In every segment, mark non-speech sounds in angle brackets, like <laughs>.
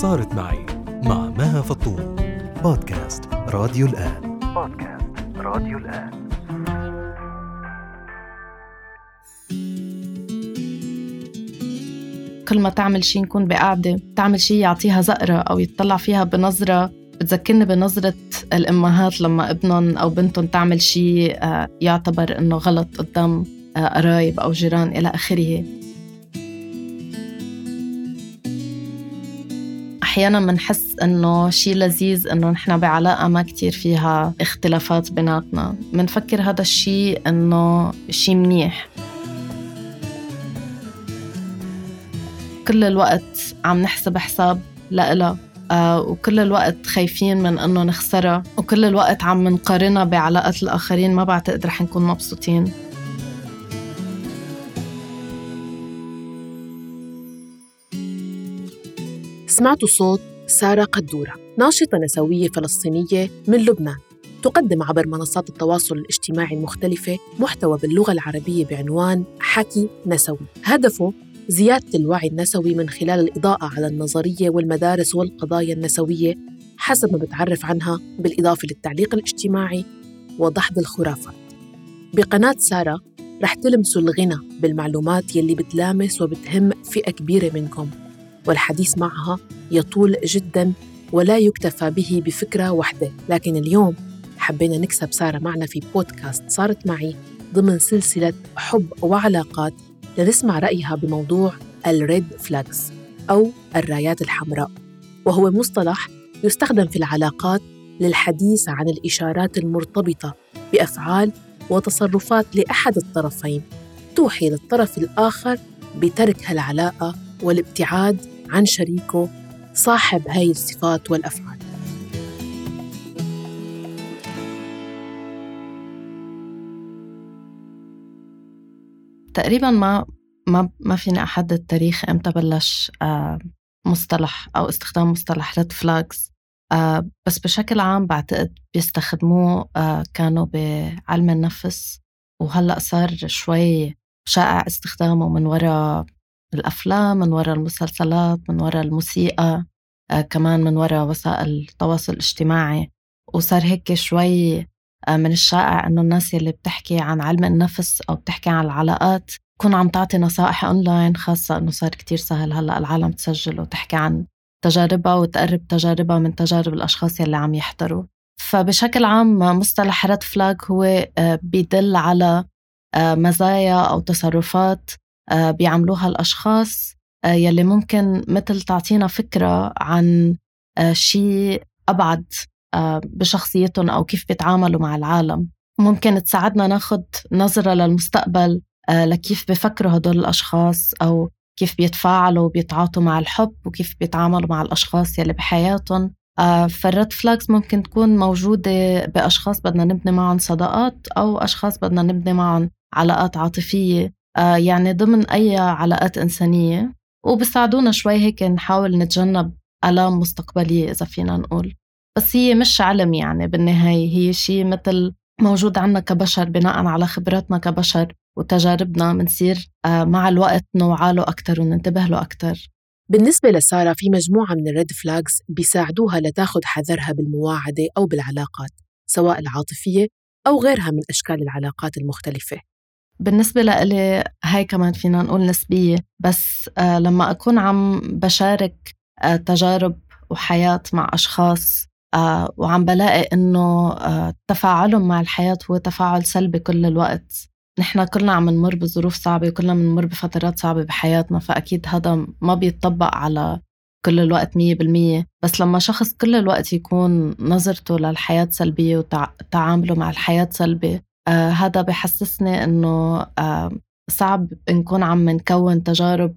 صارت معي مع مها فطوم بودكاست راديو الآن. بودكاست راديو الآن. كل ما تعمل شيء نكون بقعدة تعمل شيء يعطيها زقرة أو يتطلع فيها بنظرة بتذكرني بنظرة الأمهات لما ابنهم أو بنتهم تعمل شيء آه، يعتبر إنه غلط قدام آه، قرايب أو جيران إلى آخره. أحيانا بنحس إنه شيء لذيذ إنه نحن بعلاقة ما كتير فيها اختلافات بيناتنا. بنفكر هذا الشيء إنه شيء منيح. كل الوقت عم نحسب حساب لإلها آه وكل الوقت خايفين من إنه نخسرها وكل الوقت عم نقارنها بعلاقات الآخرين. ما بعتقد رح نكون مبسوطين. سمعتوا صوت سارة قدورة ناشطة نسوية فلسطينية من لبنان. تقدم عبر منصات التواصل الاجتماعي المختلفة محتوى باللغة العربية بعنوان حكي نسوي. هدفه زيادة الوعي النسوي من خلال الإضاءة على النظرية والمدارس والقضايا النسوية حسب ما بتعرف عنها بالإضافة للتعليق الاجتماعي وضحض الخرافات. بقناة سارة رح تلمسوا الغنى بالمعلومات يلي بتلامس وبتهم فئة كبيرة منكم. والحديث معها يطول جدا ولا يكتفى به بفكرة واحدة. لكن اليوم حبينا نكسب سارة معنا في بودكاست صارت معي ضمن سلسلة حب وعلاقات لنسمع رأيها بموضوع الريد فلاجز أو الرايات الحمراء. وهو مصطلح يستخدم في العلاقات للحديث عن الإشارات المرتبطة بأفعال وتصرفات لأحد الطرفين توحي للطرف الآخر بترك هالعلاقة والابتعاد عن شريكه صاحب هاي الصفات والأفعال. تقريبا ما ما ما فيني أحدد تاريخ إمتى بلش آه، مصطلح أو استخدام مصطلح ريد فلاجز آه، بس بشكل عام بعتقد بيستخدموه آه، كانوا بعلم النفس. وهلأ صار شوي شائع استخدامه من وراء الأفلام من وراء المسلسلات من وراء الموسيقى كمان من وراء وسائل التواصل الاجتماعي. وصار هيك شوي آه، من الشائع إنه الناس يلي بتحكي عن علم النفس أو بتحكي عن العلاقات تكون عم تعطي نصائح اونلاين خاصة إنه صار كتير سهل هلأ العالم تسجل وتحكي عن تجاربها وتقرب تجاربها من تجارب الأشخاص يلي عم يحضروا. فبشكل عام مصطلح red flag هو آه، بيدل على آه، مزايا أو تصرفات بيعملوها الأشخاص يلي ممكن مثل تعطينا فكرة عن شيء أبعد آه، بشخصيتهم أو كيف بيتعاملوا مع العالم. ممكن تساعدنا ناخد نظرة للمستقبل آه، لكيف بفكروا هدول الأشخاص أو كيف بيتفاعلوا وبيتعاطوا مع الحب وكيف بيتعاملوا مع الأشخاص يلي بحياتهم. آه، فال red flags ممكن تكون موجودة بأشخاص بدنا نبني معهم صداقات أو أشخاص بدنا نبني معهم علاقات عاطفية. يعني ضمن أي علاقات إنسانية. وبساعدونا شوي هيك نحاول نتجنب آلام مستقبلية إذا فينا نقول. بس هي مش علم يعني بالنهاية. هي شيء مثل موجود عنا كبشر بناء على خبراتنا كبشر وتجاربنا بنصير آه، مع الوقت نوعى له أكثر وننتبه له أكثر بالنسبة لسارة في مجموعة من الريد فلاجز بيساعدوها لتاخذ حذرها بالمواعدة أو بالعلاقات سواء العاطفية أو غيرها من أشكال العلاقات المختلفة. بالنسبة لإلي هاي كمان فينا نقول نسبية بس آه لما أكون عم بشارك آه تجارب وحياة مع أشخاص آه وعم بلاقي إنه تفاعلهم مع الحياة هو تفاعل سلبي كل الوقت. نحن كلنا عم نمر بظروف صعبة وكلنا بنمر بفترات صعبة بحياتنا فأكيد هذا ما بيطبق على كل الوقت مية بالمية. بس لما شخص كل الوقت يكون نظرته للحياة سلبية وتعامله مع الحياة سلبي آه هذا بحسسني إنه آه صعب نكون عم نكون تجارب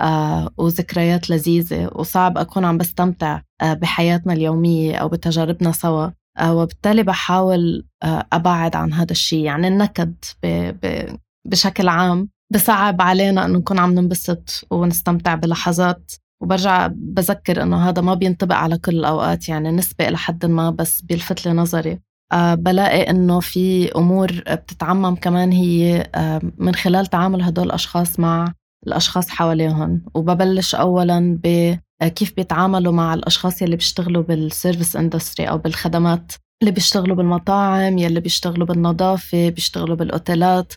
آه وذكريات لذيذة وصعب أكون عم بستمتع آه بحياتنا اليومية أو بتجاربنا سوا. آه وبالتالي بحاول آه أبعد عن هذا الشيء يعني النكد ب ب بشكل عام. بصعب علينا أنه نكون عم ننبسط ونستمتع بلحظات. وبرجع بذكر إنه هذا ما بينطبق على كل الأوقات. يعني نسبة إلى حد ما بس بيلفت لي نظري. بلاقي إنه في أمور بتتعمم كمان هي أه من خلال تعامل هدول الأشخاص مع الأشخاص حواليهم. وببلش أولا كيف بيتعاملوا مع الأشخاص يلي بيشتغلوا بال service industry أو بالخدمات اللي بيشتغلوا بالمطاعم يلي بيشتغلوا بالنظافة بيشتغلوا بالأوتيلات.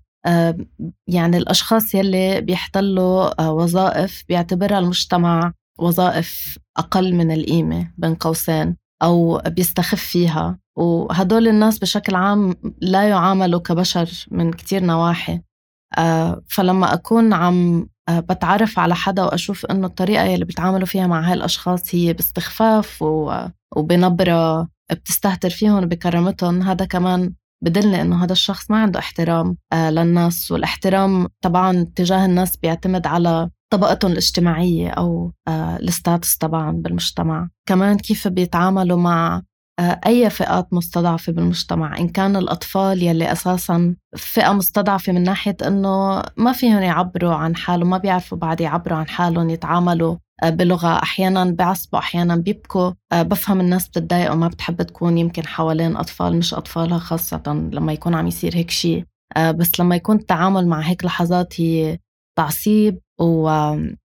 يعني الأشخاص يلي بيحتلوا وظائف بيعتبرها المجتمع وظائف أقل من القيمة بين قوسين أو بيستخف فيها. وهدول الناس بشكل عام لا يعاملوا كبشر من كتير نواحي. آه، فلما أكون عم آه، بتعرف على حدا وأشوف إنه الطريقة اللي بيتعاملوا فيها مع هاي الأشخاص هي باستخفاف وبنبرة بتستهتر فيهم وبكرامتهم هذا كمان بدلني إنه هذا الشخص ما عنده احترام آه، للناس. والاحترام طبعا تجاه الناس بيعتمد على طبقتهم الاجتماعية أو الستاتس طبعا بالمجتمع. كمان كيف بيتعاملوا مع أي فئات مستضعفة بالمجتمع إن كان الأطفال يلي أساسا فئة مستضعفة من ناحية أنه ما فيهم يعبروا عن حالهم ما بيعرفوا بعد يعبروا عن حالهم يتعاملوا آه، بلغة أحيانا بعصبوا أحيانا بيبكوا. آه، بفهم الناس بتتضايق وما بتحب تكون يمكن حوالين أطفال مش أطفالها خاصة لما يكون عم يصير هيك شيء بس لما يكون التعامل مع هيك لحظات هي تعصيب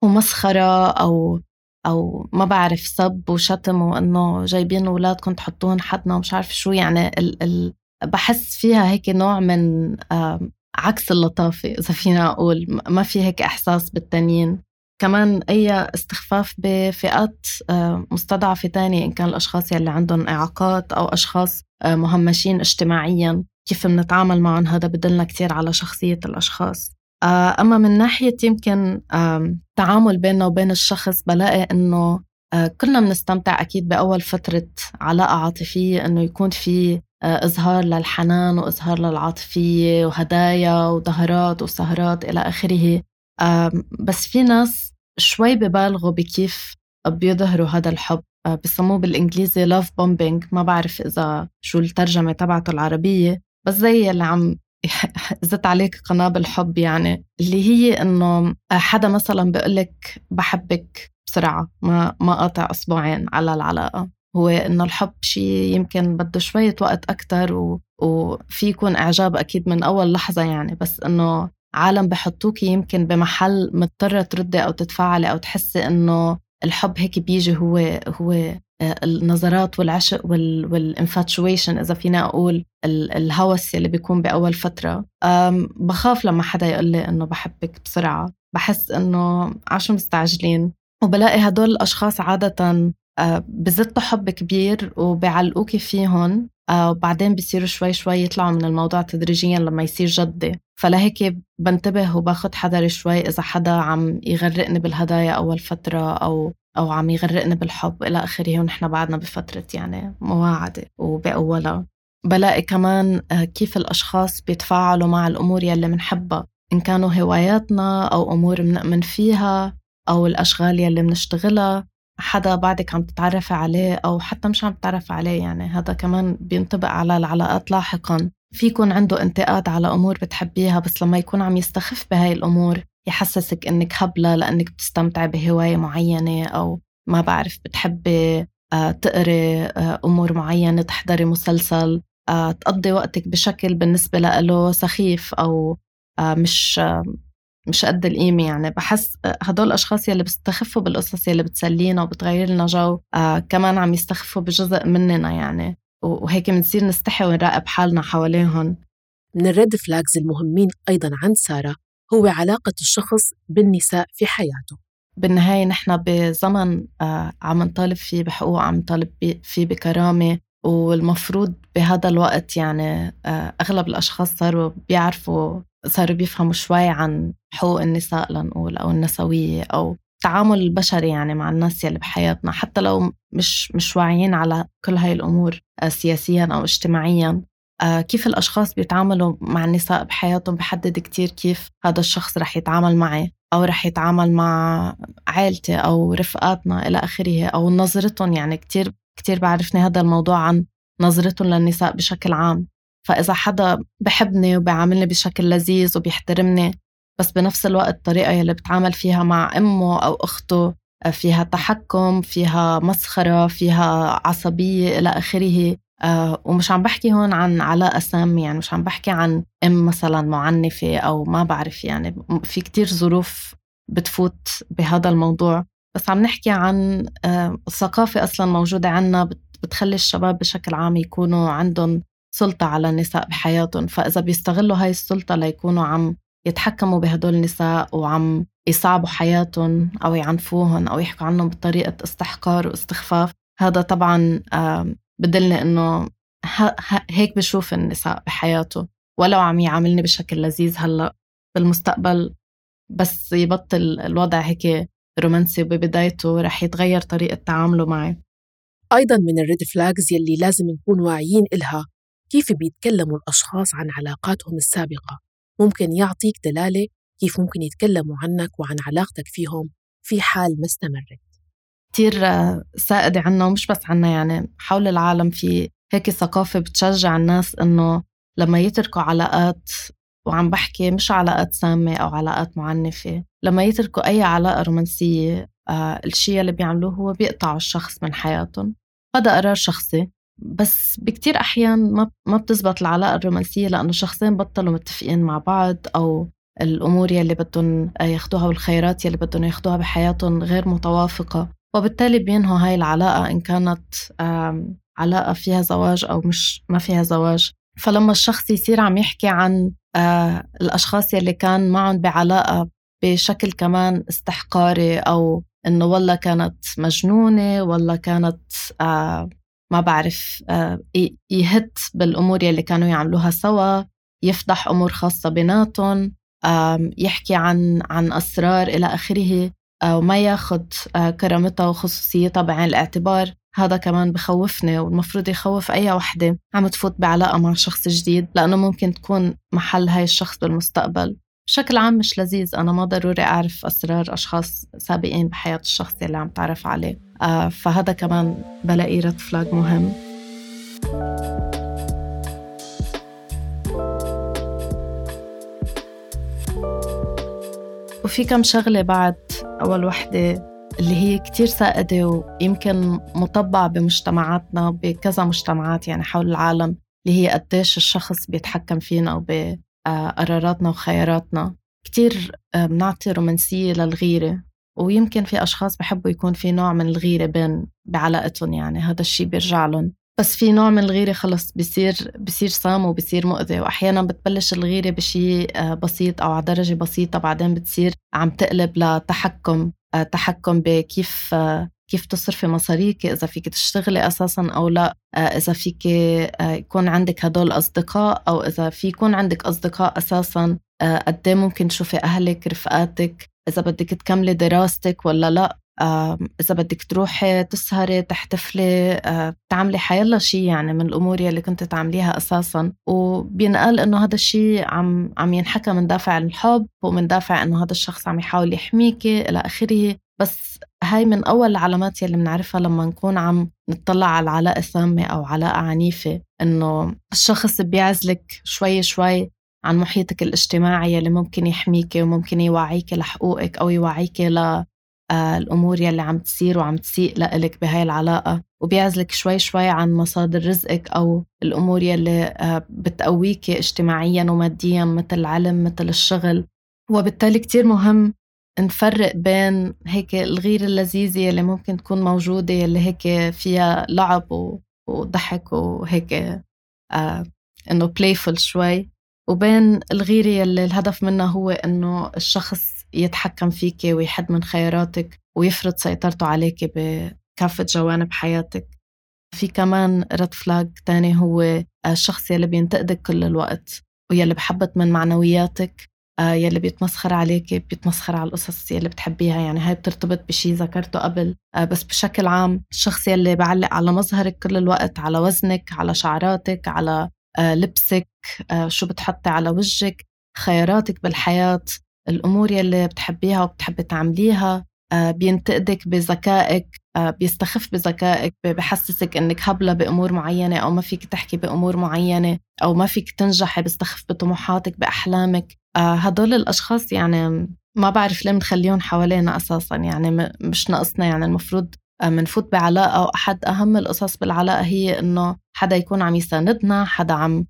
ومسخرة أو أو ما بعرف سب وشتم وإنه جايبين أولادكم تحطوهم حدنا ومش عارف شو. يعني ال ال بحس فيها هيك نوع من عكس اللطافة إذا فينا أقول. ما في هيك إحساس بالتانيين. كمان أي استخفاف بفئات مستضعفة تانية إن كان الأشخاص يلي عندهم إعاقات أو أشخاص مهمشين اجتماعيا كيف بنتعامل معهم هذا بدلنا كتير على شخصية الأشخاص. آه، أما من ناحية يمكن تعامل بيننا وبين الشخص بلاقي إنه آه، كلنا بنستمتع أكيد بأول فترة علاقة عاطفية إنه يكون في آه، إظهار للحنان وإظهار للعاطفية وهدايا وظهرات وسهرات إلى آخره. بس في ناس شوي ببالغوا بكيف بيظهروا هذا الحب. بسموه بالإنجليزي love bombing. ما بعرف إذا شو الترجمة تبعته العربية بس زي اللي عم زدت عليك قنابل حب يعني اللي هي إنه حدا مثلا بيقول لك بحبك بسرعة ما ما قاطع أسبوعين على العلاقة. هو إنه الحب شيء يمكن بده شوية وقت أكثر و... وفي يكون إعجاب أكيد من أول لحظة يعني بس إنه عالم بحطوكي يمكن بمحل مضطرة تردي أو تتفاعلي أو تحسي إنه الحب هيك بيجي هو هو النظرات والعشق والانفاتشويشن إذا فينا أقول الهوس اللي بيكون بأول فترة. بخاف لما حدا يقول لي إنه بحبك بسرعة. بحس إنه عشو مستعجلين. وبلاقي هدول الأشخاص عادة بزتوا حب كبير وبيعلقوكي فيهم. وبعدين بيصيروا شوي شوي يطلعوا من الموضوع تدريجيا لما يصير جدي. فلهيك بنتبه وباخد حذري شوي إذا حدا عم يغرقني بالهدايا أول فترة أو أو عم يغرقني بالحب إلى آخره ونحن بعدنا بفترة يعني مواعدة وبأولها. بلاقي كمان آه، كيف الأشخاص بيتفاعلوا مع الأمور يلي منحبها. إن كانوا هواياتنا أو أمور منأمن فيها أو الأشغال يلي منشتغلها حدا بعدك عم تتعرفي عليه أو حتى مش عم تتعرفي عليه يعني. هذا كمان بينطبق على العلاقات لاحقا. في يكون عنده انتقاد على أمور بتحبيها بس لما يكون عم يستخف بهاي الأمور يحسسك إنك هبلة لأنك بتستمتعي بهواية معينة أو ما بعرف بتحبي آه، تقري آه، أمور معينة تحضري مسلسل آه، تقضي وقتك بشكل بالنسبة له سخيف أو مش مش قد القيمة. يعني بحس هدول الأشخاص يلي بيستخفوا بالقصص يلي بتسلينا وبتغير لنا جو آه كمان عم يستخفوا بجزء مننا يعني. وهيك بنصير نستحي ونراقب حالنا حواليهم. من ال red flags المهمين أيضا عند سارة هو علاقة الشخص بالنساء في حياته. بالنهاية نحن بزمن آه عم نطالب فيه بحقوق عم نطالب فيه بكرامة والمفروض بهذا الوقت يعني آه أغلب الأشخاص صاروا بيعرفوا صاروا بيفهموا شوي عن حقوق النساء لنقول أو النسوية أو التعامل البشري يعني مع الناس يلي بحياتنا. حتى لو مش مش واعيين على كل هاي الأمور آه، سياسيا أو اجتماعيا. كيف الأشخاص بيتعاملوا مع النساء بحياتهم بحدد كتير كيف هذا الشخص رح يتعامل معي أو رح يتعامل مع عائلتي أو رفقاتنا إلى آخره أو نظرتهم. يعني كتير كتير بعرفني هذا الموضوع عن نظرتهم للنساء بشكل عام. فإذا حدا بحبني وبيعاملني بشكل لذيذ وبيحترمني بس بنفس الوقت الطريقة يلي بتعامل فيها مع أمه أو أخته فيها تحكم فيها مسخرة فيها عصبية إلى آخره آه ومش عم بحكي هون عن علاقة سامة يعني مش عم بحكي عن أم مثلا معنفة أو ما بعرف يعني في كتير ظروف بتفوت بهذا الموضوع. بس عم نحكي عن الثقافة أصلا موجودة عنا بتخلي الشباب بشكل عام يكونوا عندهم سلطة على النساء بحياتهم. فإذا بيستغلوا هاي السلطة ليكونوا عم يتحكموا بهدول النساء وعم يصعبوا حياتهم أو يعنفوهم أو يحكوا عنهم بطريقة استحقار واستخفاف. هذا طبعا بدلني إنه هيك بشوف النساء بحياته. ولو عم يعاملني بشكل لذيذ هلأ بالمستقبل بس يبطل الوضع هيك رومانسي ببدايته رح يتغير طريقة تعامله معي. أيضا من الريد فلاجز يلي لازم نكون واعيين إلها كيف بيتكلموا الأشخاص عن علاقاتهم السابقة؟ ممكن يعطيك دلالة كيف ممكن يتكلموا عنك وعن علاقتك فيهم في حال ما استمرت. كتير سائدة عنا ومش بس عنا يعني حول العالم في هيك ثقافة بتشجع الناس إنه لما يتركوا علاقات وعم بحكي مش علاقات سامة أو علاقات معنفة لما يتركوا أي علاقة رومانسية آه الشيء اللي بيعملوه هو بيقطعوا الشخص من حياتهم. هذا قرار شخصي بس بكتير أحيان ما ما بتزبط العلاقة الرومانسية لأنه شخصين بطلوا متفقين مع بعض أو الأمور يلي بدهم ياخدوها والخيارات يلي بدهم ياخدوها بحياتهم غير متوافقة. وبالتالي بينهوا هاي العلاقة إن كانت علاقة فيها زواج أو مش ما فيها زواج. فلما الشخص يصير عم يحكي عن آه الأشخاص يلي كان معهم بعلاقة بشكل كمان استحقاري أو إنه والله كانت مجنونة والله كانت آه ما بعرف آه يهت بالأمور يلي كانوا يعملوها سوا يفضح أمور خاصة بيناتهم يحكي عن عن أسرار إلى آخره. وما ياخد آه، كرامتها وخصوصيتها بعين الاعتبار هذا كمان بخوفني والمفروض يخوف أي وحدة عم تفوت بعلاقة مع شخص جديد لأنه ممكن تكون محل هاي الشخص بالمستقبل. بشكل عام مش لذيذ أنا ما ضروري أعرف أسرار أشخاص سابقين بحياة الشخص اللي عم تعرف عليه. آه فهذا كمان بلاقي رد فلاج مهم. وفي كم شغلة بعد أول وحدة اللي هي كتير سائدة ويمكن مطبعة بمجتمعاتنا بكذا مجتمعات يعني حول العالم اللي هي قديش الشخص بيتحكم فينا أو بقراراتنا وخياراتنا. كتير آه، بنعطي رومانسية للغيرة ويمكن في أشخاص بحبوا يكون في نوع من الغيرة بين بعلاقتهم يعني هذا الشيء بيرجع لهم. بس في نوع من الغيرة خلص بصير بصير سام وبصير مؤذي. وأحيانا بتبلش الغيرة بشيء آه، بسيط أو على درجة بسيطة بعدين بتصير عم تقلب لتحكم آه، تحكم بكيف آه، كيف تصرفي مصاريك إذا فيك تشتغلي أساسا أو لا. إذا فيك يكون عندك هدول أصدقاء أو إذا في يكون عندك أصدقاء أساسا قد إيه ممكن تشوفي أهلك رفقاتك إذا بدك تكملي دراستك ولا لا. إذا بدك تروحي تسهري تحتفلي تعملي حيلا شيء يعني من الأمور يلي كنت تعمليها أساسا. وبينقال إنه هذا الشيء عم عم ينحكى من دافع الحب ومن دافع إنه هذا الشخص عم يحاول يحميكي إلى آخره. بس هاي من أول العلامات يلي بنعرفها لما نكون عم نطلع على علاقة سامة أو علاقة عنيفة إنه الشخص بيعزلك شوي شوي عن محيطك الاجتماعي يلي ممكن يحميكي وممكن يوعيكي لحقوقك أو يوعيكي ل الأمور يلي عم تصير وعم تسيء لإلك بهاي العلاقة وبيعزلك شوي شوي عن مصادر رزقك أو الأمور يلي آه، بتقويك اجتماعيا وماديا مثل العلم مثل الشغل. وبالتالي كتير مهم نفرق بين هيك الغيرة اللذيذة يلي ممكن تكون موجودة يلي هيك فيها لعب وضحك وهيك آه إنه playful شوي. وبين الغيرة يلي الهدف منها هو إنه الشخص يتحكم فيك ويحد من خياراتك ويفرض سيطرته عليك بكافة جوانب حياتك. في كمان رد فلاج تاني هو الشخص يلي بينتقدك كل الوقت ويلي بحبط من معنوياتك آه، يلي بيتمسخر عليك بيتمسخر على القصص يلي بتحبيها. يعني هاي بترتبط بشي ذكرته قبل آه، بس بشكل عام الشخص يلي بعلق على مظهرك كل الوقت على وزنك على شعراتك على آه، لبسك شو بتحطي على وجهك خياراتك بالحياة الأمور يلي بتحبيها وبتحبي تعمليها آه، بينتقدك بذكائك آه، بيستخف بذكائك بحسسك إنك هبلة بأمور معينة أو ما فيك تحكي بأمور معينة أو ما فيك تنجحي بيستخف بطموحاتك بأحلامك. آه، هدول الأشخاص يعني ما بعرف ليه بنخليهم حوالينا أساسا. يعني مش ناقصنا. يعني المفروض منفوت بعلاقة وأحد أهم القصص بالعلاقة هي إنه حدا يكون عم يساندنا حدا عم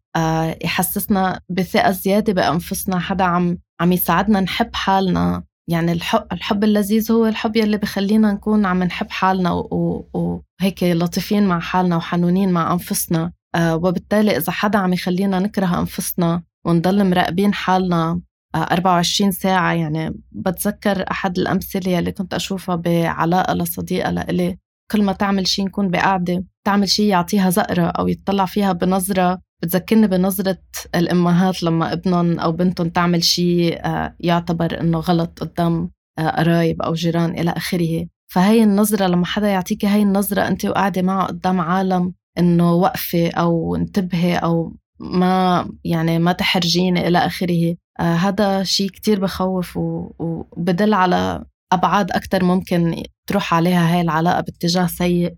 يحسسنا بثقة زيادة بأنفسنا حدا عم عم يساعدنا نحب حالنا. يعني الحب, الحب اللذيذ هو الحب يلي بخلينا نكون عم نحب حالنا وهيك لطيفين مع حالنا وحنونين مع أنفسنا. آه وبالتالي إذا حدا عم يخلينا نكره أنفسنا ونضل مراقبين حالنا 24 ساعة يعني بتذكر أحد الأمثلة يلي كنت أشوفها بعلاقة لصديقة لإلي. كل ما تعمل شيء نكون بقعدة تعمل شيء يعطيها زقرة أو يتطلع فيها بنظرة بتذكرني بنظرة الأمهات لما ابنهم أو بنتهم تعمل شيء آه، يعتبر إنه غلط قدام آه، قرايب أو جيران إلى آخره. فهي النظرة لما حدا يعطيكي هاي النظرة أنت وقاعدة معه قدام عالم إنه وقفي أو انتبهي أو ما يعني ما تحرجيني إلى آخره آه هذا شيء كتير بخوف وبدل على أبعاد أكثر ممكن تروح عليها هاي العلاقة باتجاه سيء.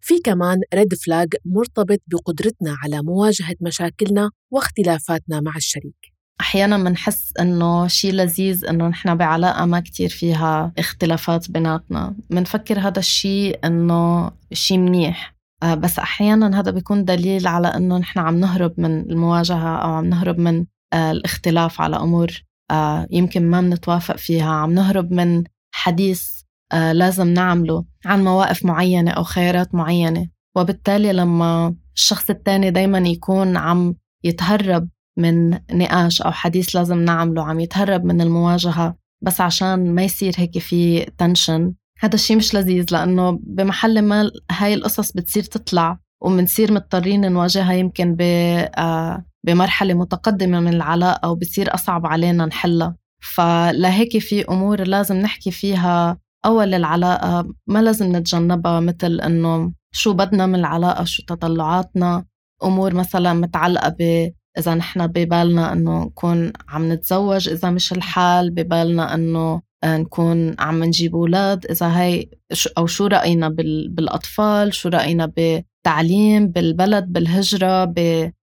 في كمان ريد فلاج مرتبط بقدرتنا على مواجهة مشاكلنا واختلافاتنا مع الشريك. أحيانا بنحس إنه شيء لذيذ إنه نحن بعلاقة ما كتير فيها اختلافات بيناتنا. بنفكر هذا الشيء إنه شيء منيح. آه، بس أحيانا هذا بيكون دليل على إنه نحن عم نهرب من المواجهة أو عم نهرب من آه، الاختلاف على أمور آه، يمكن ما بنتوافق فيها. عم نهرب من حديث لازم نعمله عن مواقف معينة أو خيارات معينة. وبالتالي لما الشخص الثاني دايما يكون عم يتهرب من نقاش أو حديث لازم نعمله عم يتهرب من المواجهة بس عشان ما يصير هيك في تنشن. هذا الشيء مش لذيذ لأنه بمحل ما هاي القصص بتصير تطلع ومنصير مضطرين نواجهها يمكن آه، بمرحلة متقدمة من العلاقة وبصير أصعب علينا نحلها. فلهيك في أمور لازم نحكي فيها أول العلاقة ما لازم نتجنبها مثل إنه شو بدنا من العلاقة شو تطلعاتنا. أمور مثلا متعلقة ب إذا نحن ببالنا إنه نكون عم نتزوج إذا مش الحال ببالنا إنه آه، نكون عم نجيب أولاد. إذا هي أو شو رأينا بالأطفال شو رأينا بالتعليم بالبلد بالهجرة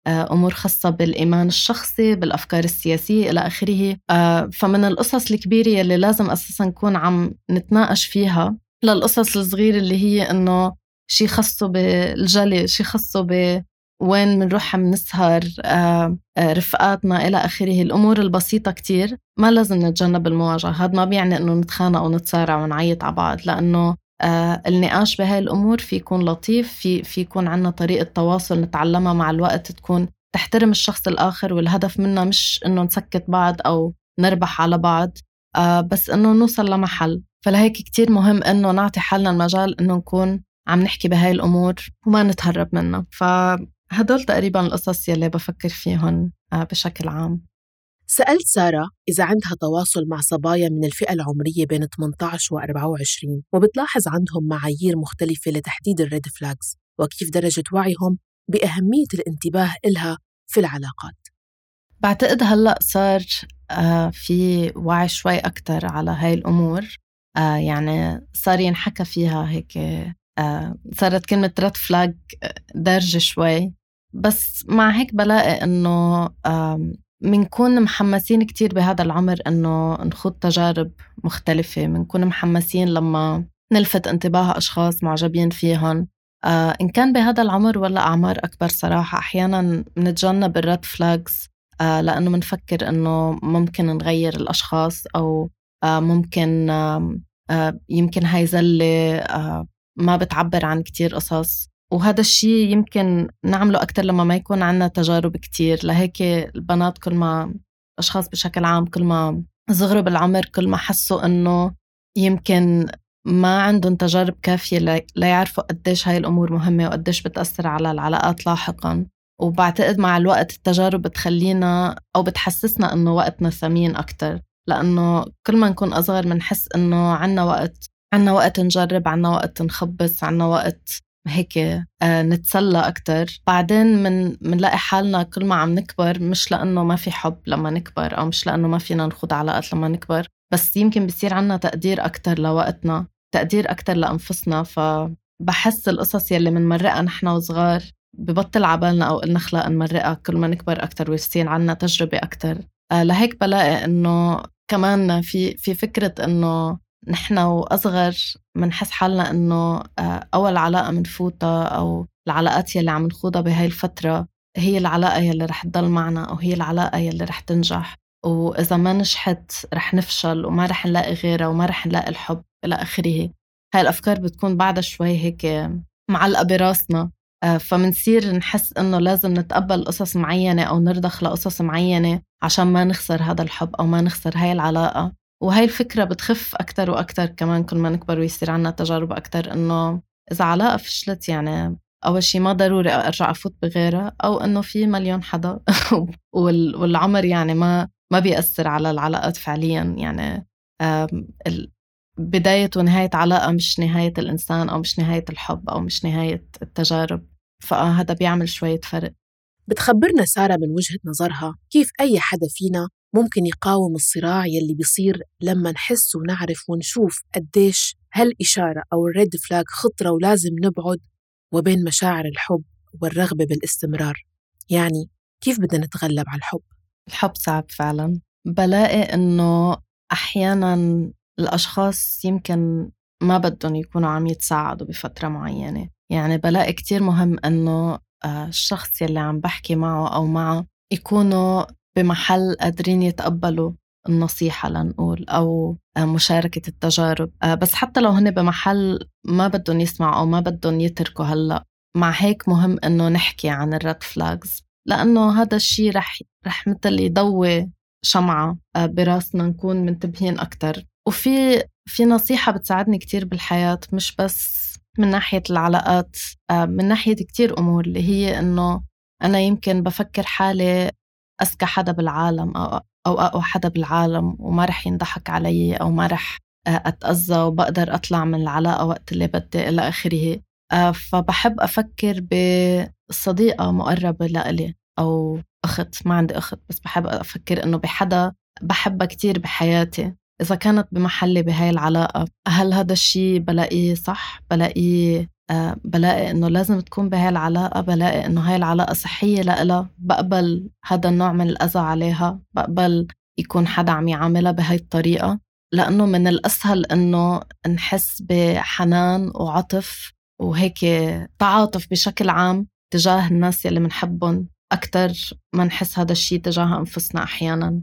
بأمور خاصة بالإيمان الشخصي بالأفكار السياسية إلى آخره. آه، فمن القصص الكبيرة يلي لازم أساسا نكون عم نتناقش فيها للقصص الصغيرة اللي هي إنه شي خصه بالجلي شي خصه ب وين بنروح بنسهر آه، آه، رفقاتنا إلى آخره. الأمور البسيطة كتير ما لازم نتجنب المواجهة. هذا ما بيعني إنه نتخانق ونتصارع ونعيط على بعض لأنه آه النقاش بهاي الأمور في يكون لطيف في في يكون عنا طريقة تواصل نتعلمها مع الوقت تكون تحترم الشخص الآخر والهدف منها مش إنه نسكت بعض أو نربح على بعض آه بس إنه نوصل لمحل. فلهيك كتير مهم إنه نعطي حالنا المجال إنه نكون عم نحكي بهاي الأمور وما نتهرب منها. ف هدول تقريبا القصص يلي بفكر فيهم آه، بشكل عام. سألت سارة إذا عندها تواصل مع صبايا من الفئة العمرية بين 18 و 24 وبتلاحظ عندهم معايير مختلفة لتحديد الريد فلاجز وكيف درجة وعيهم بأهمية الانتباه إلها في العلاقات. بعتقد هلأ صار آه، في وعي شوي أكتر على هاي الأمور. آه، يعني صار ينحكى فيها هيك صارت كلمة red flag دارجة شوي. بس مع هيك بلاقي إنه بنكون محمسين كتير بهذا العمر إنه نخوض تجارب مختلفة. بنكون محمسين لما نلفت انتباه أشخاص معجبين فيهم آه إن كان بهذا العمر ولا أعمار أكبر صراحة أحيانا بنتجنب ال red flags آه لأنه بنفكر إنه ممكن نغير الأشخاص أو آه ممكن آه يمكن هاي زلة آه ما بتعبر عن كتير قصص. وهذا الشيء يمكن نعمله أكتر لما ما يكون عندنا تجارب كتير. لهيك البنات كل ما أشخاص بشكل عام كل ما صغروا بالعمر كل ما حسوا إنه يمكن ما عندهم تجارب كافية ليعرفوا قديش هاي الأمور مهمة وقديش بتأثر على العلاقات لاحقاً. وبعتقد مع الوقت التجارب بتخلينا أو بتحسسنا إنه وقتنا ثمين أكتر. لأنه كل ما نكون أصغر بنحس إنه عنا وقت عنا وقت نجرب عنا وقت نخبص عنا وقت هيك آه، نتسلى أكتر. بعدين من منلاقي حالنا كل ما عم نكبر مش لأنه ما في حب لما نكبر أو مش لأنه ما فينا نخوض علاقات لما نكبر بس يمكن بصير عنا تقدير أكتر لوقتنا تقدير أكتر لأنفسنا. فبحس القصص يلي منمرقها نحن وصغار ببطل عبالنا أو قلنا خلق نمرقها كل ما نكبر أكتر ويصير عنا تجربة أكتر. آه، لهيك بلاقي إنه كمان في في فكرة إنه نحن وأصغر بنحس حالنا إنه آه، أول علاقة منفوتها أو العلاقات يلي عم نخوضها بهاي الفترة هي العلاقة يلي رح تضل معنا أو هي العلاقة يلي رح تنجح. وإذا ما نجحت رح نفشل وما رح نلاقي غيرها وما رح نلاقي الحب إلى آخره. هاي الأفكار بتكون بعدها شوي هيك معلقة براسنا. آه، فمنصير نحس إنه لازم نتقبل قصص معينة أو نرضخ لقصص معينة عشان ما نخسر هذا الحب أو ما نخسر هاي العلاقة. وهي الفكرة بتخف أكتر وأكتر كمان كل ما نكبر ويصير عنا تجارب أكتر إنه إذا علاقة فشلت يعني أول شيء ما ضروري أرجع أفوت بغيرها أو إنه في مليون حدا <laughs> والعمر يعني ما ما بيأثر على العلاقات فعليا يعني بداية ونهاية علاقة مش نهاية الإنسان أو مش نهاية الحب أو مش نهاية التجارب فهذا بيعمل شوية فرق. بتخبرنا سارة من وجهة نظرها كيف أي حدا فينا ممكن يقاوم الصراع يلي بيصير لما نحس ونعرف ونشوف قديش هالإشارة أو الريد فلاج خطرة ولازم نبعد وبين مشاعر الحب والرغبة بالاستمرار. يعني كيف بدنا نتغلب على الحب؟ الحب صعب فعلا. بلاقي إنه أحيانا الأشخاص يمكن ما بدهم يكونوا عم يتساعدوا بفترة معينة. يعني بلاقي كتير مهم إنه آه، الشخص يلي عم بحكي معه أو معه يكونوا بمحل قادرين يتقبلوا النصيحة لنقول أو آه، مشاركة التجارب. آه، بس حتى لو هن بمحل ما بدهم يسمعوا أو ما بدهم يتركوا هلأ مع هيك مهم إنه نحكي عن الريد فلاجز لأنه هذا الشيء رح رح مثل يضوي شمعة براسنا نكون منتبهين أكتر. وفي في نصيحة بتساعدني كتير بالحياة مش بس من ناحية العلاقات آه، من ناحية كتير أمور اللي هي إنه أنا يمكن بفكر حالي أذكى حدا بالعالم أو أو أقوى حدا بالعالم وما رح ينضحك علي أو ما رح آه، أتأذى وبقدر أطلع من العلاقة وقت اللي بدي إلى آخره. آه، فبحب أفكر بصديقة مقربة لإلي أو أخت ما عندي أخت بس بحب أفكر إنه بحدا بحبها كتير بحياتي. إذا كانت بمحلي بهاي العلاقة هل هذا الشيء بلاقيه صح؟ بلاقيه بلاقي إنه لازم تكون بهاي العلاقة بلاقي إنه هاي العلاقة صحية لإلها بقبل هذا النوع من الأذى عليها بقبل يكون حدا عم يعاملها بهاي الطريقة لأنه من الأسهل إنه نحس بحنان وعطف وهيك تعاطف بشكل عام تجاه الناس يلي منحبهم أكتر ما نحس هذا الشيء تجاه أنفسنا أحيانا. آه،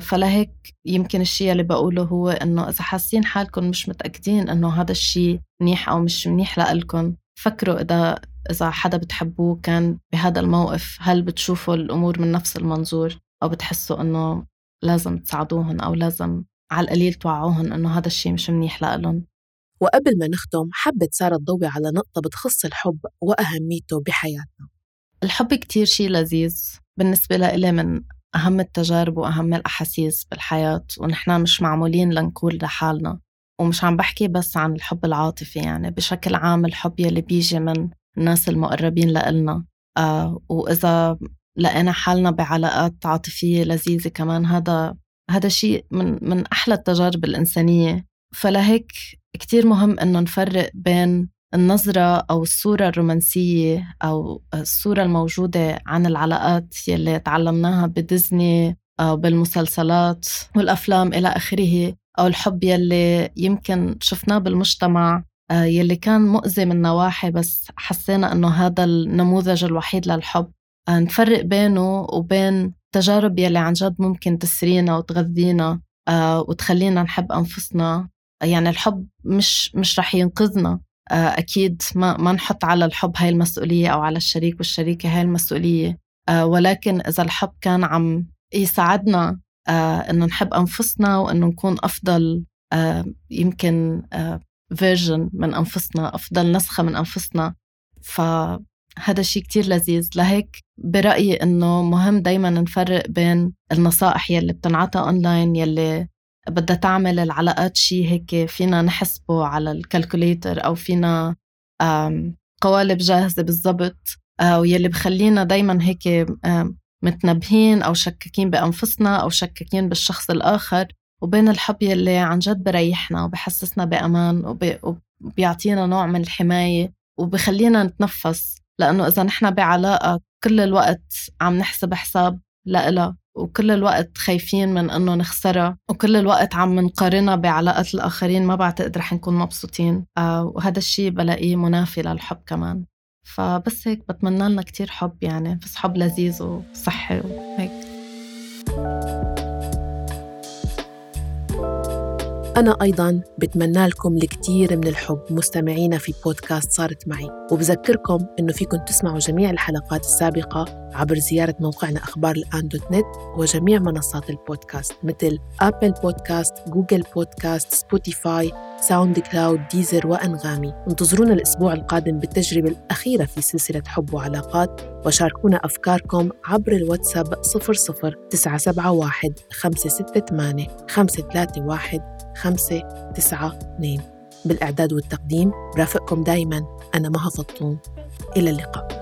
فلهيك يمكن الشيء اللي بقوله هو إنه إذا حاسين حالكم مش متأكدين إنه هذا الشيء منيح أو مش منيح لإلكم فكروا إذا إذا حدا بتحبوه كان بهذا الموقف هل بتشوفوا الأمور من نفس المنظور؟ أو بتحسوا إنه لازم تساعدوهم أو لازم على القليل توعوهم إنه هذا الشيء مش منيح لإلهم وقبل ما نختم حبت سارة تضوي على نقطة بتخص الحب وأهميته بحياتنا. الحب كتير شيء لذيذ بالنسبة لإلي من أهم التجارب وأهم الأحاسيس بالحياة ونحن مش معمولين لنقول لحالنا ومش عم بحكي بس عن الحب العاطفي يعني بشكل عام الحب يلي بيجي من الناس المقربين لإلنا. آه وإذا لقينا حالنا بعلاقات عاطفية لذيذة كمان هذا هذا شيء من من أحلى التجارب الإنسانية. فلهيك كتير مهم إنه نفرق بين النظرة أو الصورة الرومانسية أو الصورة الموجودة عن العلاقات يلي تعلمناها بديزني أو بالمسلسلات والأفلام إلى آخره أو الحب يلي يمكن شفناه بالمجتمع آه، يلي كان مؤذي من نواحي بس حسينا أنه هذا النموذج الوحيد للحب. آه، نفرق بينه وبين تجارب يلي عن جد ممكن تسرينا وتغذينا آه، وتخلينا نحب أنفسنا. يعني الحب مش مش رح ينقذنا. أكيد ما, ما نحط على الحب هاي المسؤولية أو على الشريك والشريكة هاي المسؤولية. آه، ولكن إذا الحب كان عم يساعدنا آه، إنه نحب أنفسنا وإنه نكون أفضل يمكن version من أنفسنا أفضل نسخة من أنفسنا. فهذا الشيء كتير لذيذ. لهيك برأيي إنه مهم دايما نفرق بين النصائح يلي بتنعطى أونلاين يلي بدها تعمل العلاقات شيء هيك فينا نحسبه على الكالكوليتر أو فينا قوالب جاهزة بالضبط آه، ويلي بخلينا دايما هيك متنبهين أو شكاكين بأنفسنا أو شكاكين بالشخص الآخر. وبين الحب يلي عن جد بريحنا وبحسسنا بأمان وبيعطينا نوع من الحماية وبخلينا نتنفس. لأنه إذا نحن بعلاقة كل الوقت عم نحسب حساب لإلها. وكل الوقت خايفين من إنه نخسرها وكل الوقت عم نقارنها بعلاقات الآخرين ما بعتقد رح نكون مبسوطين. آه وهذا الشيء بلاقيه منافي للحب كمان. فبس هيك بتمنى لنا كتير حب يعني بس حب لذيذ وصحي وهيك أنا أيضا بتمنى لكم الكثير من الحب مستمعينا في بودكاست صارت معي وبذكركم أنه فيكم تسمعوا جميع الحلقات السابقة عبر زيارة موقعنا أخبار الآن dot net وجميع منصات البودكاست مثل Apple Podcast، Google Podcast، Spotify، SoundCloud، Deezer وأنغامي. انتظرونا الأسبوع القادم بالتجربة الأخيرة في سلسلة حب وعلاقات وشاركونا أفكاركم عبر الواتساب 00 971 568 531 592 بالإعداد والتقديم برافقكم دايما. أنا مها فطوم إلى اللقاء.